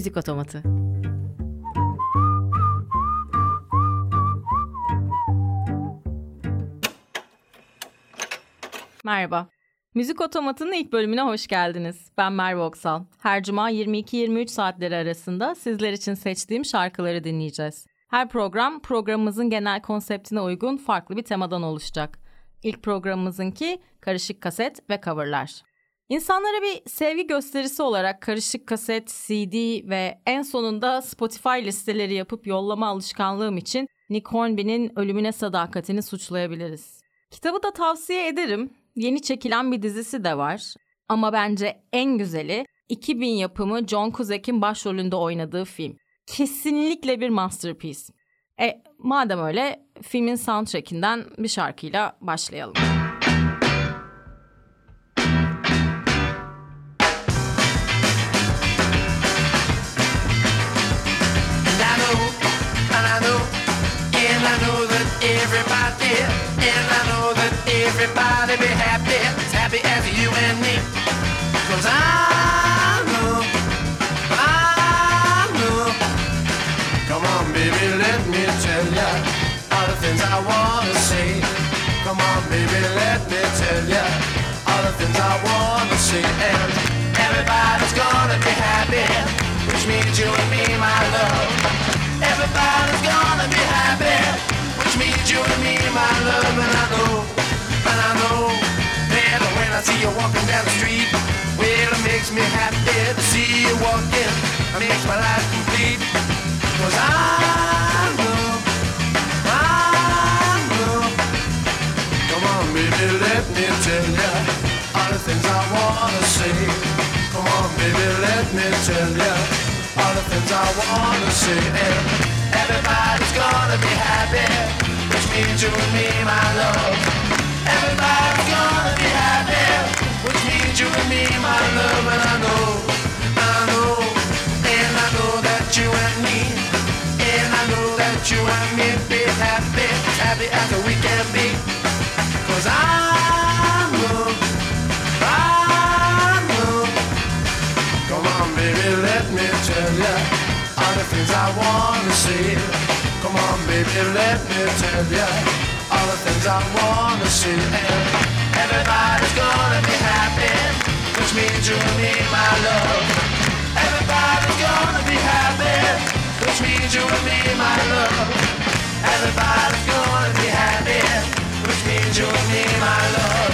Müzik Otomatı. Merhaba. Müzik Otomatı'nın ilk bölümüne hoş geldiniz. Ben Merve Oksal. Her cuma 22-23 saatleri arasında sizler için seçtiğim şarkıları dinleyeceğiz. Her program programımızın genel konseptine uygun farklı bir temadan oluşacak. İlk programımızınki karışık kaset ve coverlar. İnsanlara bir sevgi gösterisi olarak karışık kaset, CD ve en sonunda Spotify listeleri yapıp yollama alışkanlığım için Nick Hornby'nin ölümüne sadakatini suçlayabiliriz. Kitabı da tavsiye ederim. Yeni çekilen bir dizisi de var. Ama bence en güzeli 2000 yapımı John Cusack'in başrolünde oynadığı film. Kesinlikle bir masterpiece. E madem öyle filmin soundtrackinden bir şarkıyla başlayalım. Everybody and I know that everybody be happy, as happy as you and me. Cause I know, I know. Come on, baby, let me tell ya all the things I wanna say. Come on, baby, let me tell ya all the things I wanna say. And everybody's gonna be happy, which means you and me, my love. Everybody's gonna be happy, means you and me, my love, and I know. And I know that when I see you walking down the street, well, it makes me happy to see you walking. It makes my life complete. Cause I know, I know. Come on, baby, let me tell you all the things I wanna say. Come on, baby, let me tell you all the things I wanna say. Everybody's gonna be happy, means you and me, my love. Everybody's gonna be happy, which means you and me, my love, and I know, I know, and I know that you and me, and I know that you and me be happy, happy as we can be, cause I know, I know, come on baby, let me tell ya all the things I wanna on baby, let me tell ya all the things I wanna see. And everybody's gonna be happy, which means you and me, my love. Everybody's gonna be happy, which means you and me, my love. Everybody's gonna be happy, which means you and me, my love.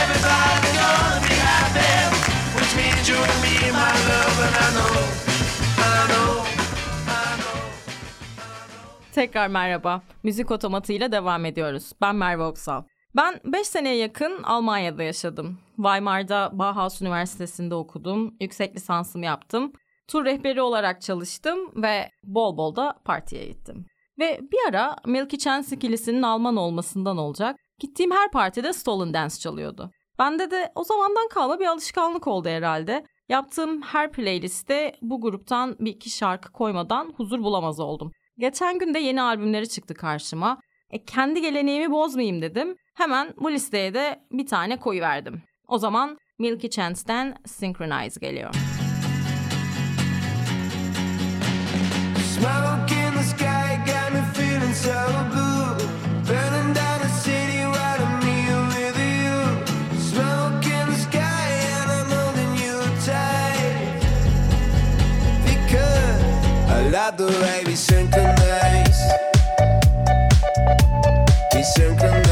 Everybody's Tekrar merhaba. Müzik otomatıyla devam ediyoruz. Ben Merve Oksal. Ben 5 seneye yakın Almanya'da yaşadım. Weimar'da Bauhaus Üniversitesi'nde okudum. Yüksek lisansımı yaptım. Tur rehberi olarak çalıştım ve bol bol da partiye gittim. Ve bir ara Milky Chance ikilisinin Alman olmasından olacak. Gittiğim her partide Stolen Dance çalıyordu. Bende de o zamandan kalma bir alışkanlık oldu herhalde. Yaptığım her playlistte bu gruptan bir iki şarkı koymadan huzur bulamaz oldum. Geçen gün de yeni albümleri çıktı karşıma. E, kendi geleneğimi bozmayayım dedim. Hemen bu listeye de bir tane koyu verdim. O zaman Milky Chance'den Synchronize geliyor. Smoke in the sky got me feeling so blue I the way we synchronize. We synchronize.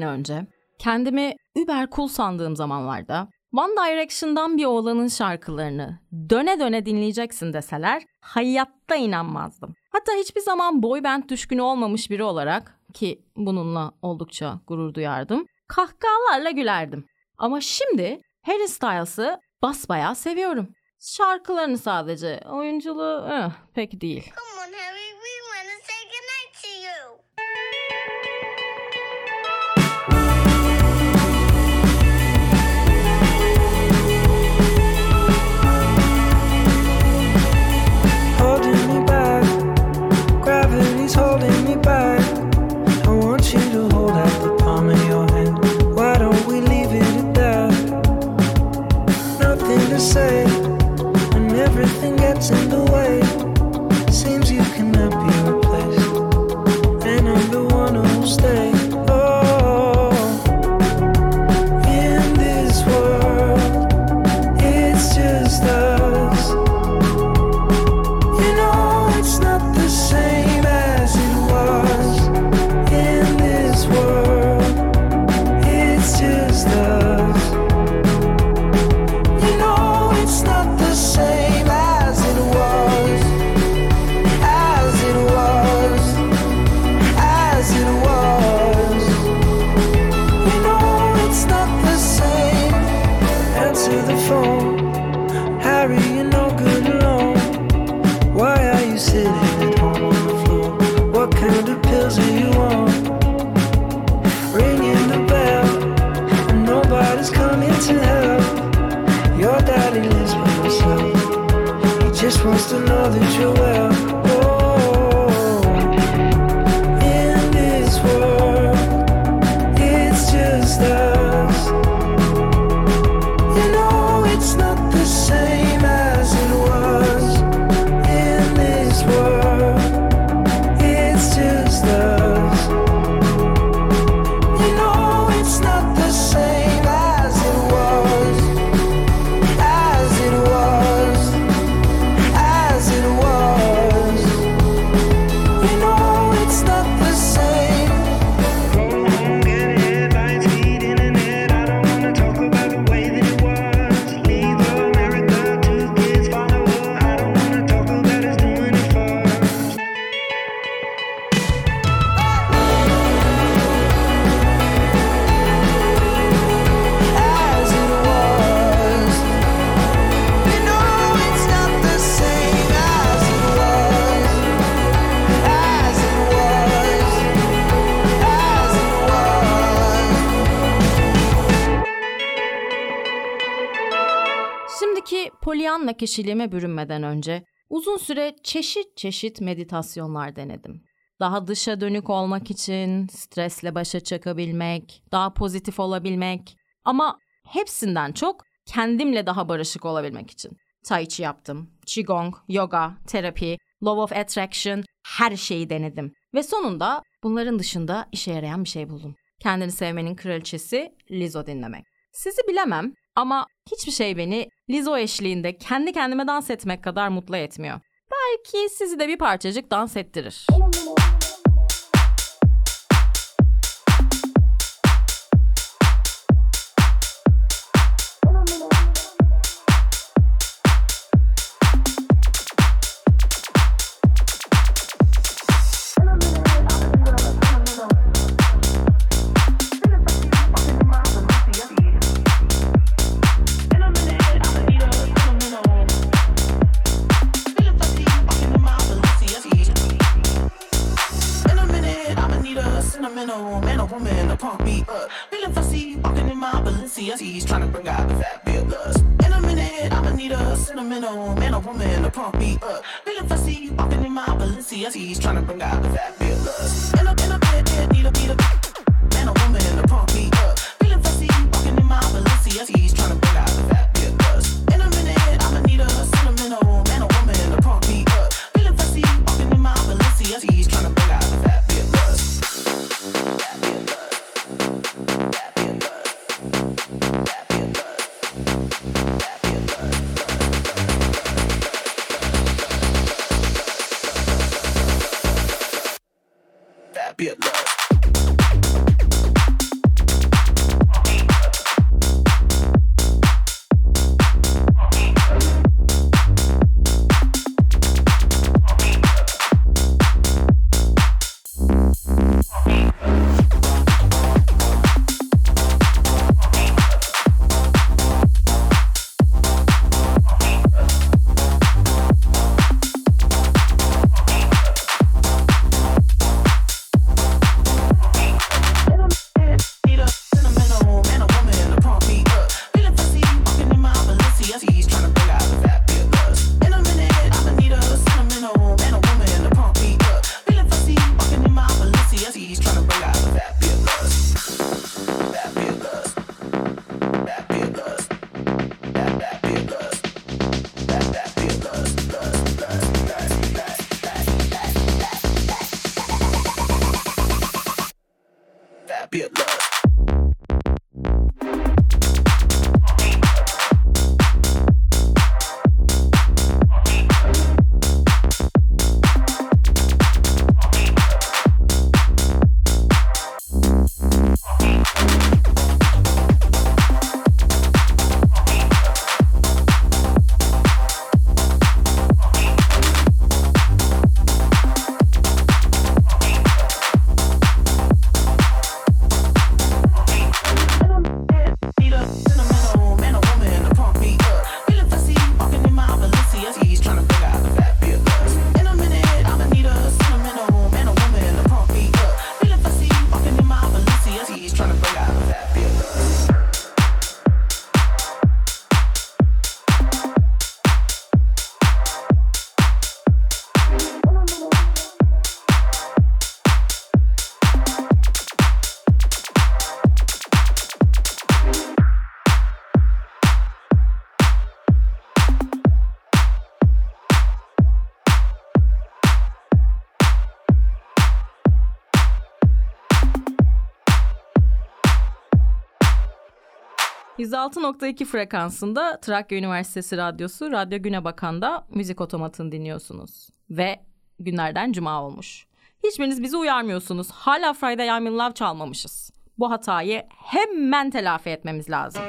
Sene önce kendimi über cool sandığım zamanlarda One Direction'dan bir oğlanın şarkılarını döne döne dinleyeceksin deseler hayatta inanmazdım. Hatta hiçbir zaman boy band düşkünü olmamış biri olarak ki bununla oldukça gurur duyardım. Kahkahalarla gülerdim. Ama şimdi Harry Styles'ı basbayağı seviyorum. Şarkılarını sadece, oyunculuğu eh, pek değil. Come on Harry, holding me back. I want you to hold out the palm of your hand. Why don't we leave it at that? Nothing to say, everything gets in the way. Seems you cannot be replaced, and I'm the one who'll stay. Pollyanna kişiliğime bürünmeden önce uzun süre çeşit çeşit meditasyonlar denedim. Daha dışa dönük olmak için, stresle başa çıkabilmek, daha pozitif olabilmek ama hepsinden çok kendimle daha barışık olabilmek için. Tai Chi yaptım, Qigong, yoga, terapi, Law of Attraction, her şeyi denedim. Ve sonunda bunların dışında işe yarayan bir şey buldum. Kendini sevmenin kraliçesi Lizzo dinlemek. Sizi bilemem ama hiçbir şey beni Lizo eşliğinde kendi kendime dans etmek kadar mutlu etmiyor. Belki sizi de bir parçacık dans ettirir. 106.2 frekansında Trakya Üniversitesi Radyosu Radyo Güne Bakan'da Müzik Otomat'ını dinliyorsunuz. Ve günlerden cuma olmuş. Hiçbiriniz bizi uyarmıyorsunuz. Hala Friday I'm in Love çalmamışız. Bu hatayı hemen telafi etmemiz lazım.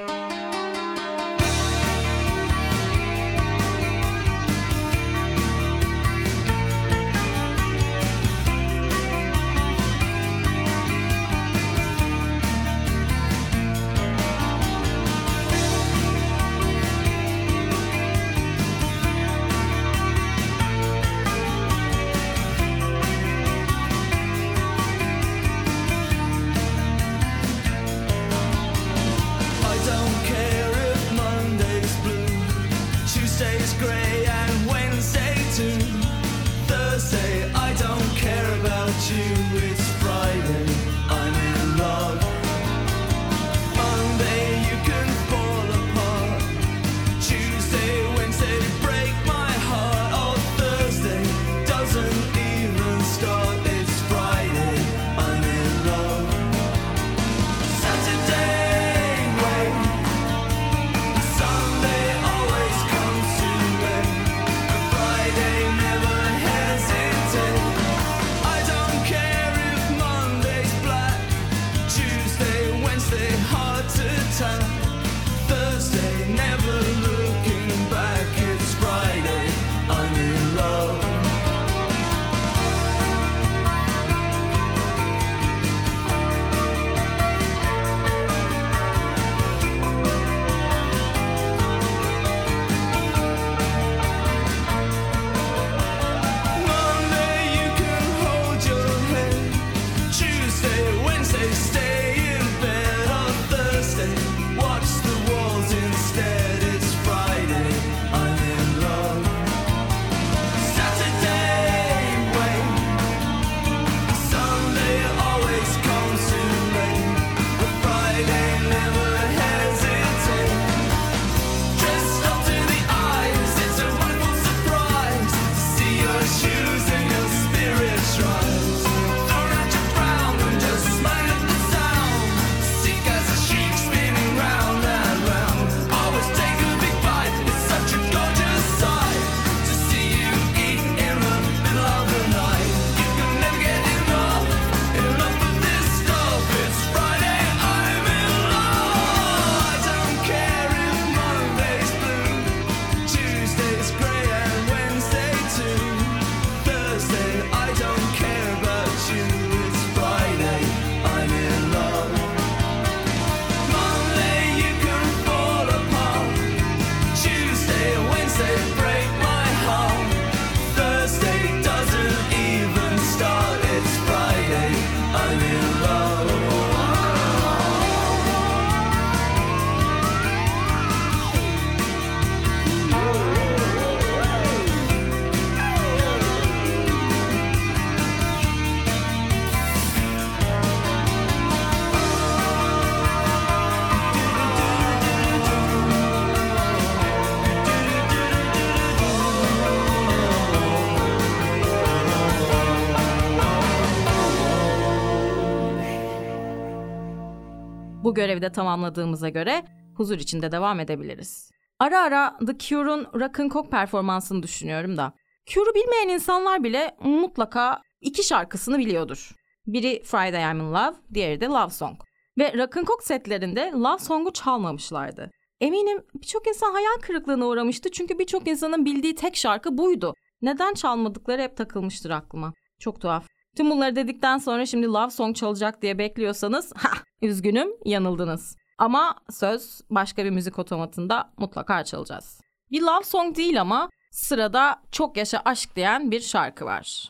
Bu görevi de tamamladığımıza göre huzur içinde devam edebiliriz. Ara ara The Cure'un Rock and Coke performansını düşünüyorum da. Cure'u bilmeyen insanlar bile mutlaka iki şarkısını biliyordur. Biri Friday I'm in Love, diğeri de Love Song. Ve Rock and Coke setlerinde Love Song'u çalmamışlardı. Eminim birçok insan hayal kırıklığına uğramıştı çünkü birçok insanın bildiği tek şarkı buydu. Neden çalmadıkları hep takılmıştır aklıma. Çok tuhaf. Tüm bunları dedikten sonra şimdi Love Song çalacak diye bekliyorsanız ha üzgünüm yanıldınız. Ama söz başka bir müzik otomatında mutlaka çalacağız. Bir love song değil ama sırada çok yaşa aşk diyen bir şarkı var.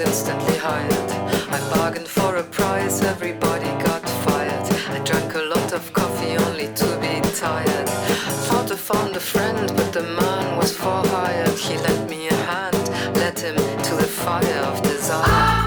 İnstantly hired. I bargained for a price, everybody got fired. I drank a lot of coffee only to be tired. Thought I found a friend, but the man was for hired. He lent me a hand, led him to the fire of desire.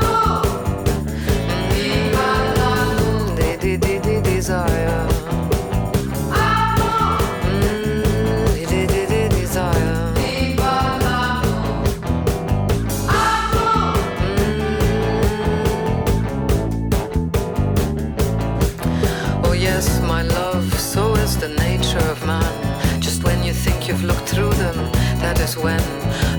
You've looked through them, that is when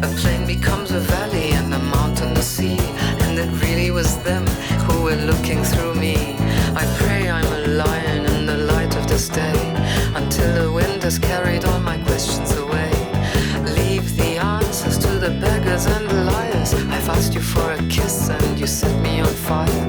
a plain becomes a valley and a mountain a sea. And it really was them who were looking through me. I pray I'm a lion in the light of this day, until the wind has carried all my questions away. Leave the answers to the beggars and the liars. I've asked you for a kiss and you set me on fire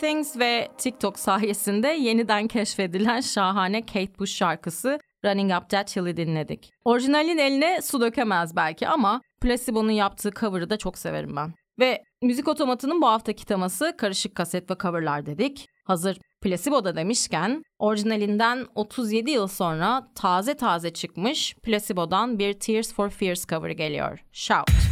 Things ve TikTok sayesinde yeniden keşfedilen şahane Kate Bush şarkısı Running Up That Hill'i dinledik. Orijinalin eline su dökemez belki ama Placebo'nun yaptığı cover'ı da çok severim ben. Ve Müzik Otomatı'nın bu haftaki teması karışık kaset ve coverlar dedik. Hazır Placebo'da demişken orijinalinden 37 yıl sonra taze taze çıkmış Placebo'dan bir Tears for Fears cover geliyor. Shout.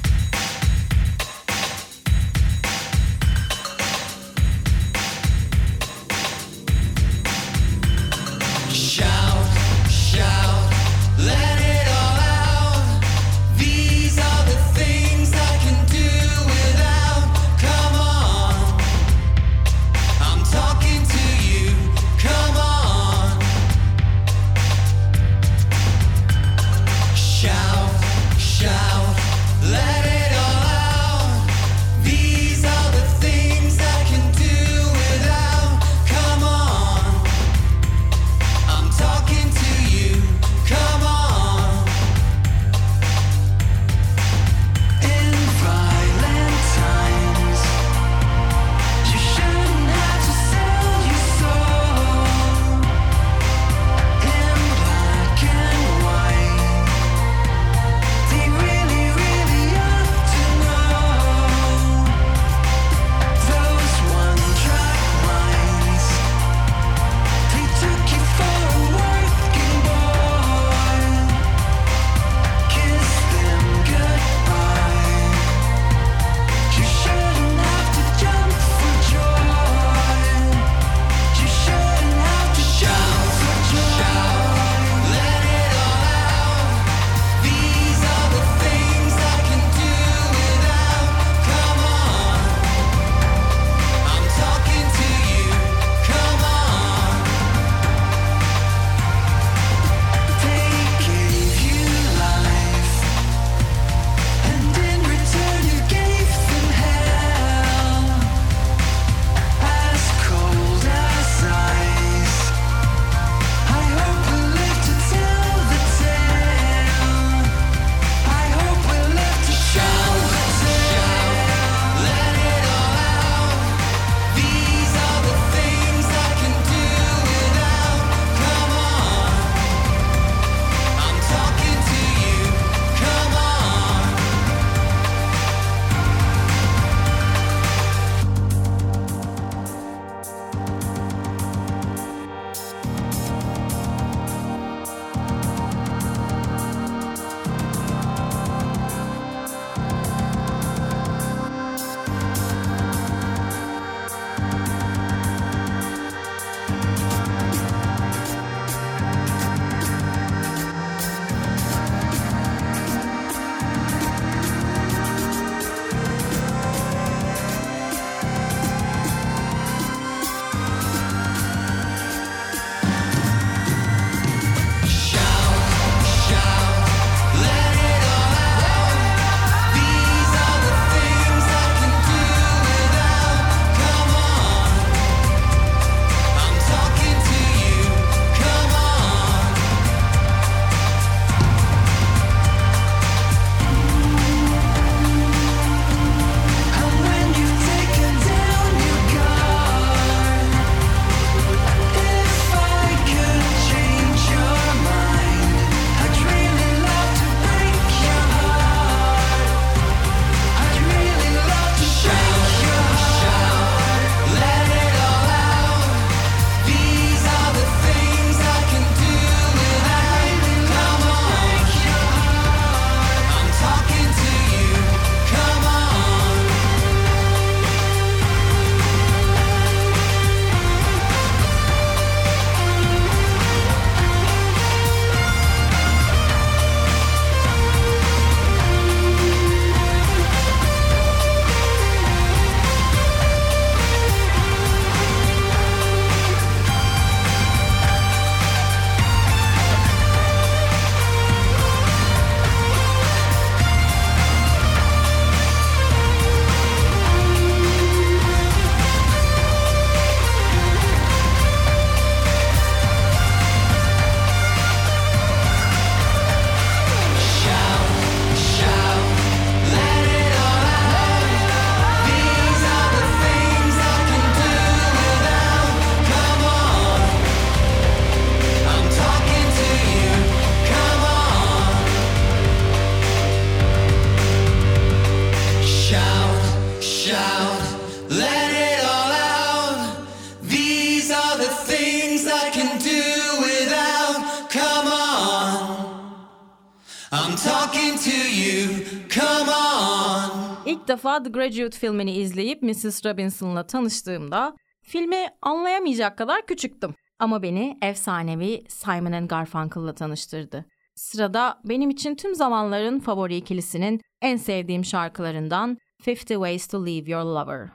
Defa The Graduate filmini izleyip Mrs. Robinson'la tanıştığımda filmi anlayamayacak kadar küçüktüm. Ama beni efsanevi Simon Garfunkel'la tanıştırdı. Sırada benim için tüm zamanların favori ikilisinin en sevdiğim şarkılarından 50 Ways to Leave Your Lover.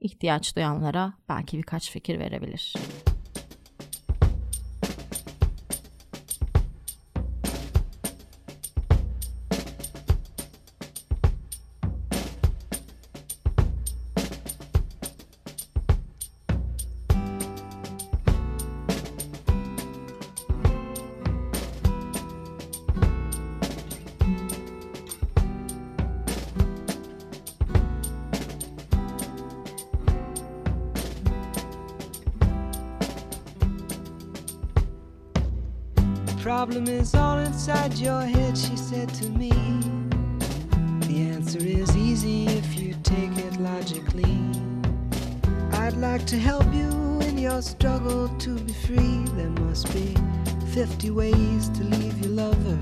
İhtiyaç duyanlara belki birkaç fikir verebilir. problem 50 ways to leave your lover.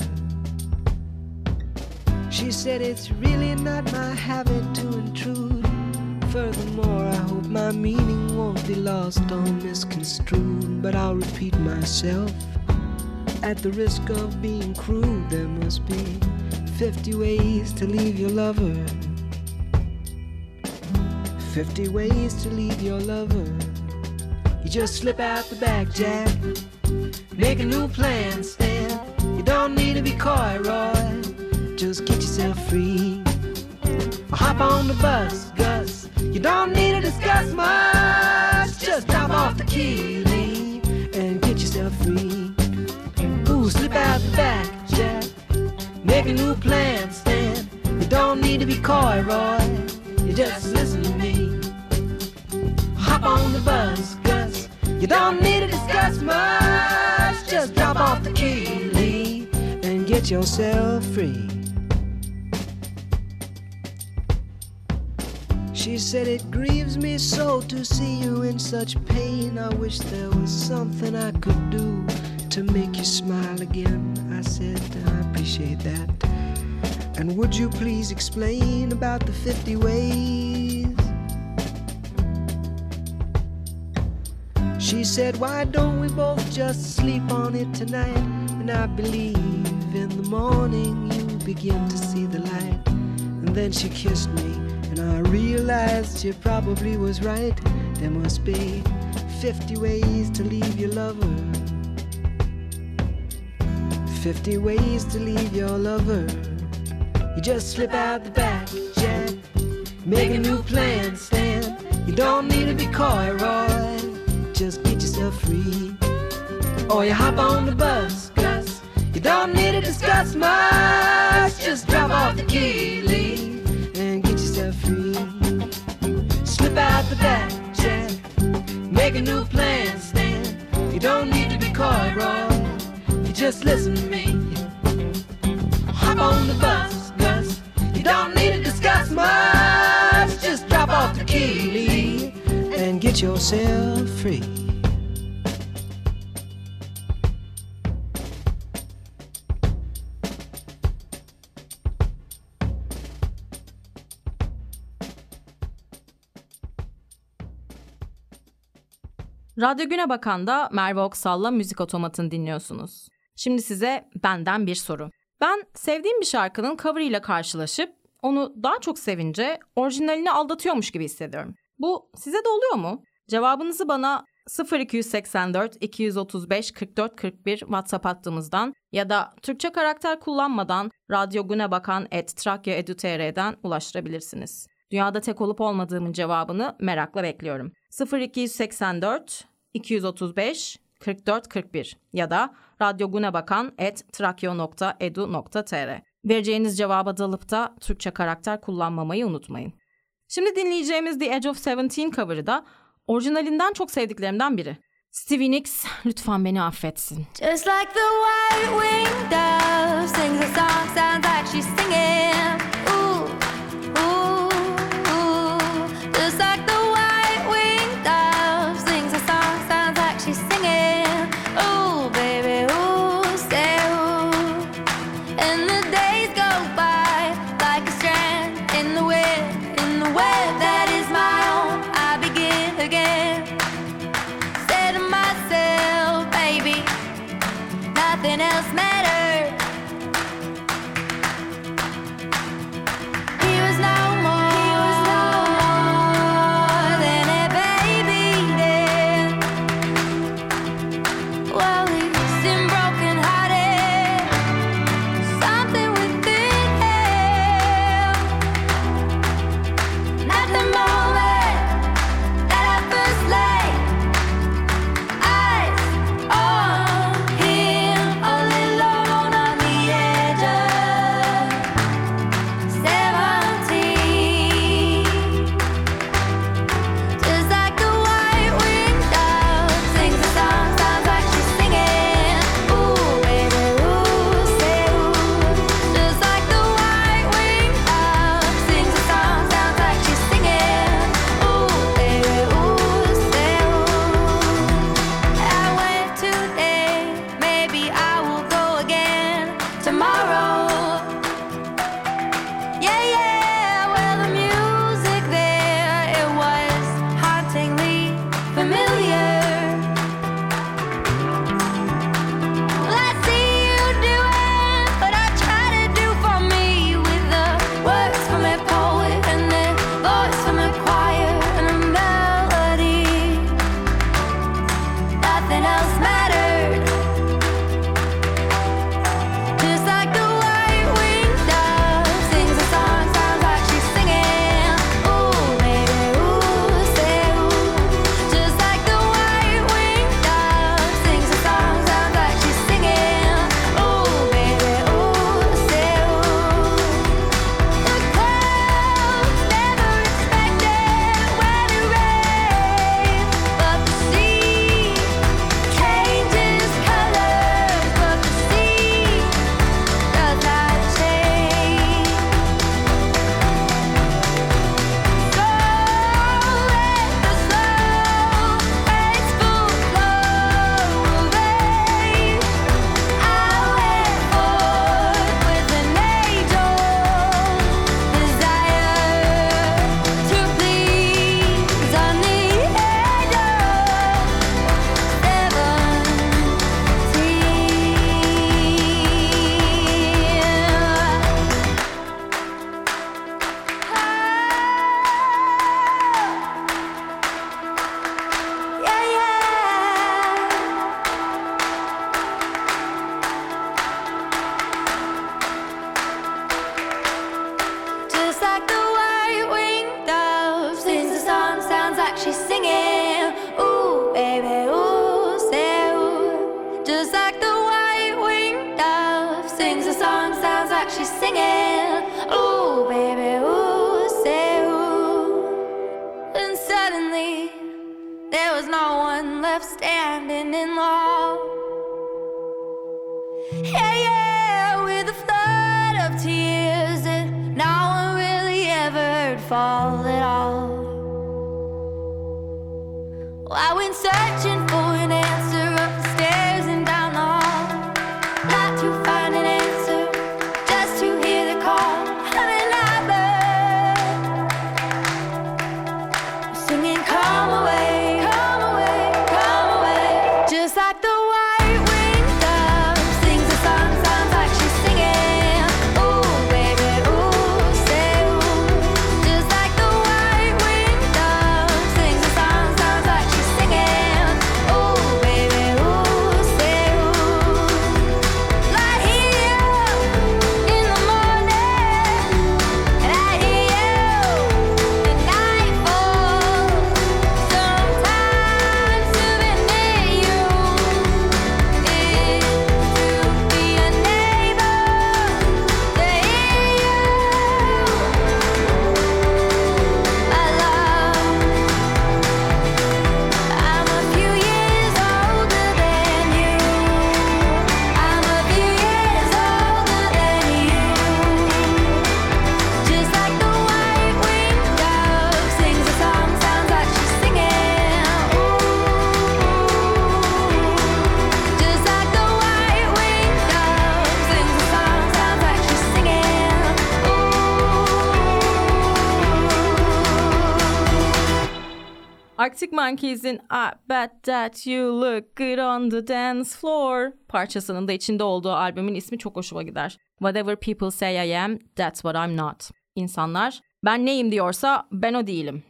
She said it's really not my habit to intrude. Furthermore, I hope my meaning won't be lost or misconstrued, but I'll repeat myself. At the risk of being crude, there must be 50 ways to leave your lover. 50 ways to leave your lover. You just slip out the back, Jack. Make a new plan, Stan. You don't need to be coy, Roy. Just get yourself free. Or hop on the bus, Gus. You don't need to discuss much. Just drop off the key, leave, and get yourself free. Ooh, slip out the back, Jack. Make a new plan, Stan. You don't need to be coy, Roy. You just listen to me. Hop on the bus, Gus. You don't need to discuss much. Just drop off the key, leave, and get yourself free. She said, It grieves me so to see you in such pain. I wish there was something I could do to make you smile again. I said, I appreciate that. And would you please explain about the 50 ways? She said, Why don't we both just sleep on it tonight? And I believe in the morning you begin to see the light. And then she kissed me, and I realized she probably was right. There must be 50 ways to leave your lover. 50 ways to leave your lover. You just slip out the back, Jack. Make a new plan, Stan. You don't need to be coy, Roy. Just get yourself free. Or you hop on the bus, Gus. You don't need to discuss much. Just drop off the key, and get yourself free. Slip out the back, Jack. Make a new plan, stand. You don't need to be coy, Roy. You just listen to me. Hop on the bus, Gus. You don't need to discuss much. Just drop off the key, and get yourself free. Radyo Güne Bakan'da Merve Oksal'la Müzik Otomat'ını dinliyorsunuz. Şimdi size benden bir soru. Ben sevdiğim bir şarkının cover ile karşılaşıp onu daha çok sevince orijinalini aldatıyormuş gibi hissediyorum. Bu size de oluyor mu? Cevabınızı bana 0284 235 44 41 WhatsApp hattımızdan ya da Türkçe karakter kullanmadan Radyo Güne Bakan et Trakya.edu.tr'den ulaştırabilirsiniz. Dünyada tek olup olmadığımın cevabını merakla bekliyorum. 0284 235 44 41 ya da radyogunebakan.trakyo.edu.tr Vereceğiniz cevaba dalıp da Türkçe karakter kullanmamayı unutmayın. Şimdi dinleyeceğimiz The Edge of Seventeen cover'ı da orijinalinden çok sevdiklerimden biri. Stevie Nicks lütfen beni affetsin. Just like the white winged dove sings a song, sounds like she's singing. Monkeys'in I Bet That You Look Good On The Dance Floor parçasının da içinde olduğu albümün ismi çok hoşuma gider. Whatever people say I am, that's what I'm not. İnsanlar ben neyim diyorsa ben o değilim.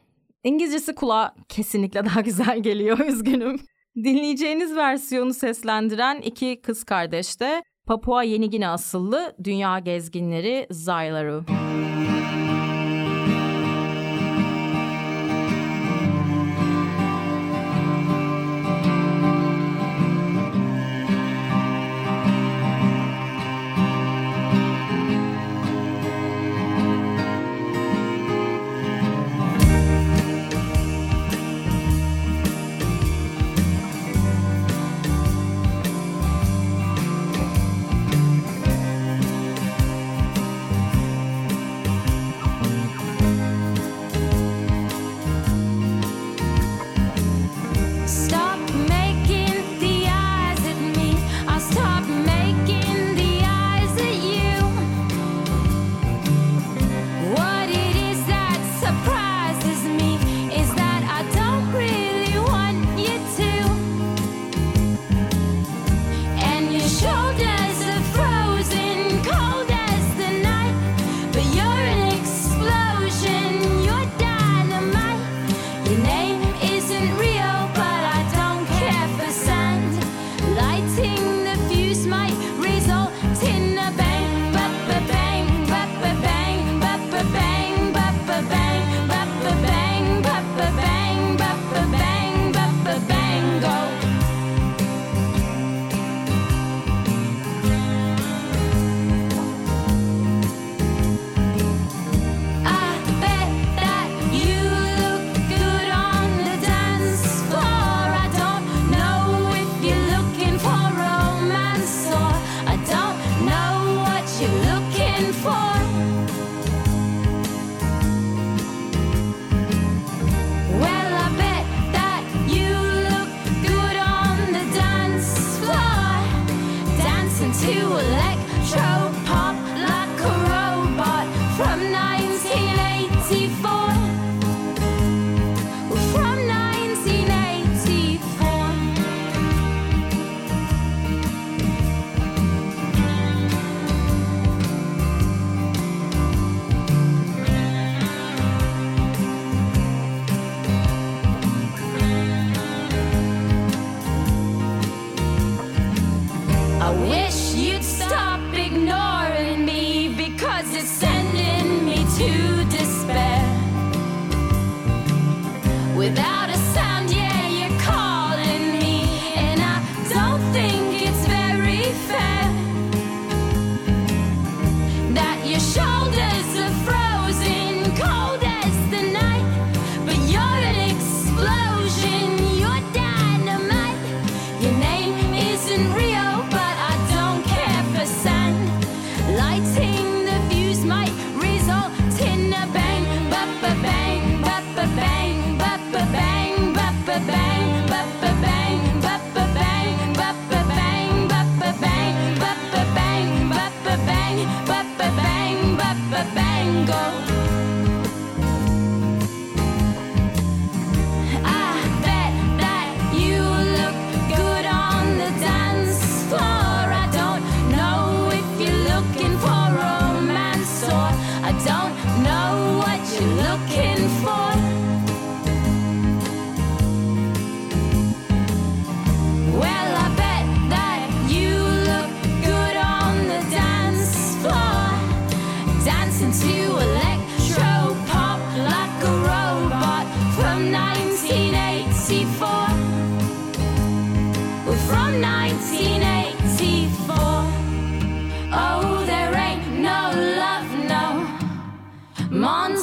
İngilizcesi kulağa kesinlikle daha güzel geliyor üzgünüm. Dinleyeceğiniz versiyonu seslendiren iki kız kardeş de Papua Yeni Gine asıllı dünya gezginleri Zylaru.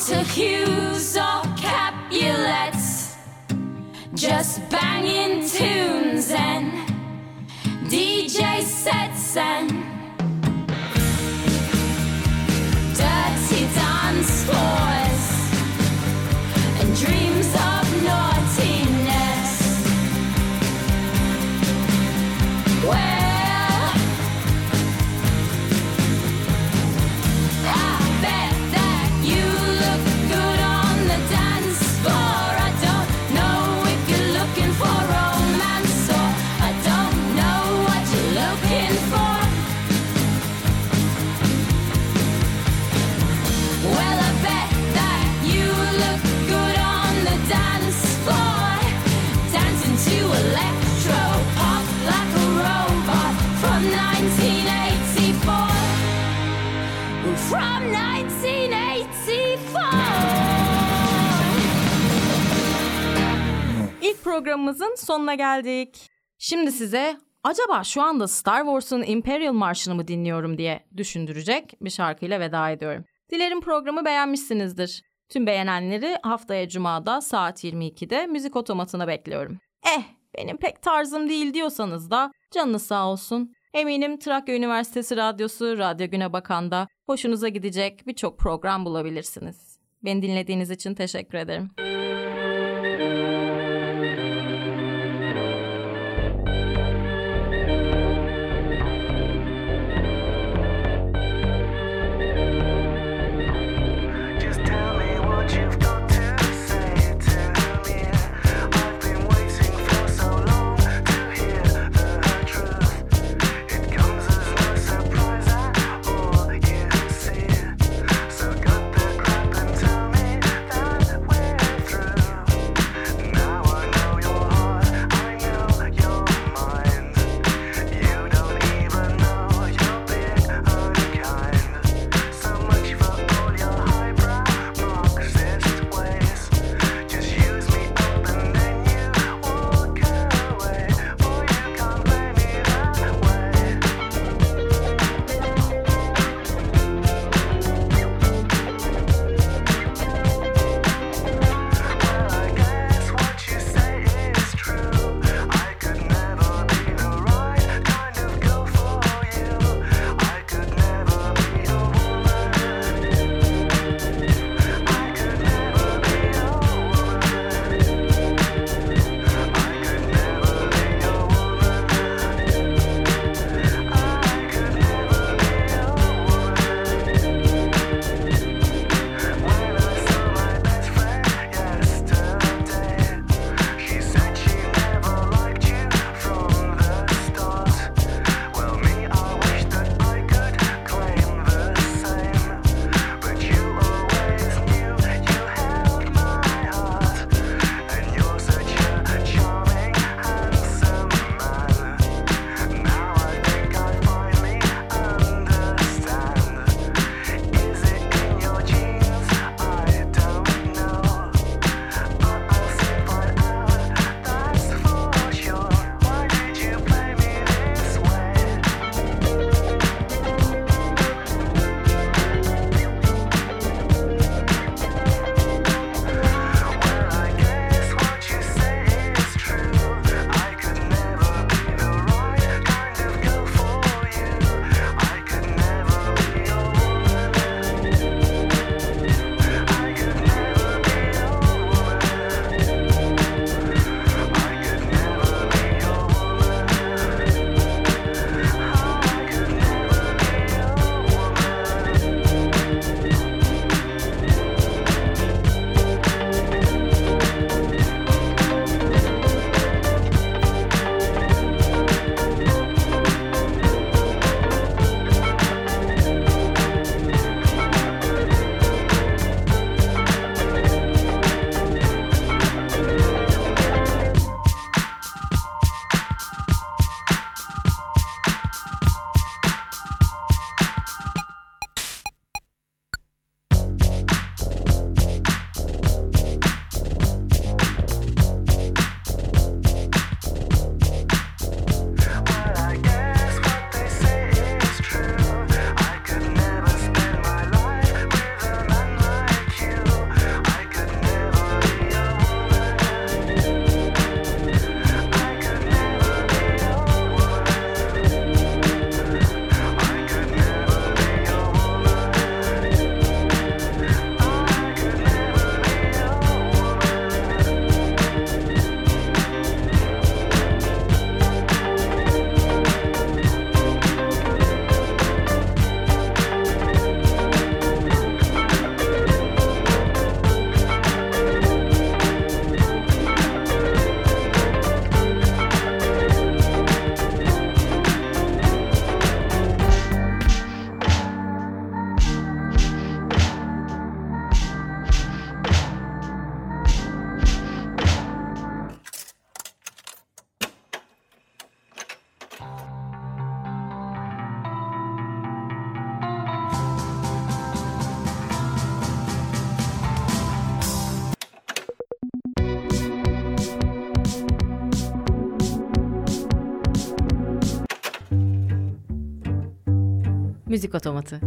to Hughes or Capulets, just banging tunes and DJ sets and dirty dance floors. programımızın sonuna geldik. Şimdi size acaba şu anda Star Wars'un Imperial Marşı'nı mı dinliyorum diye düşündürecek bir şarkıyla veda ediyorum. Dilerim programı beğenmişsinizdir. Tüm beğenenleri haftaya Cuma'da saat 22'de müzik otomatına bekliyorum. Eh benim pek tarzım değil diyorsanız da canınız sağ olsun. Eminim Trakya Üniversitesi Radyosu Radyo Güne Bakan'da hoşunuza gidecek birçok program bulabilirsiniz. Beni dinlediğiniz için teşekkür ederim. מוזיקות הוא מוצא.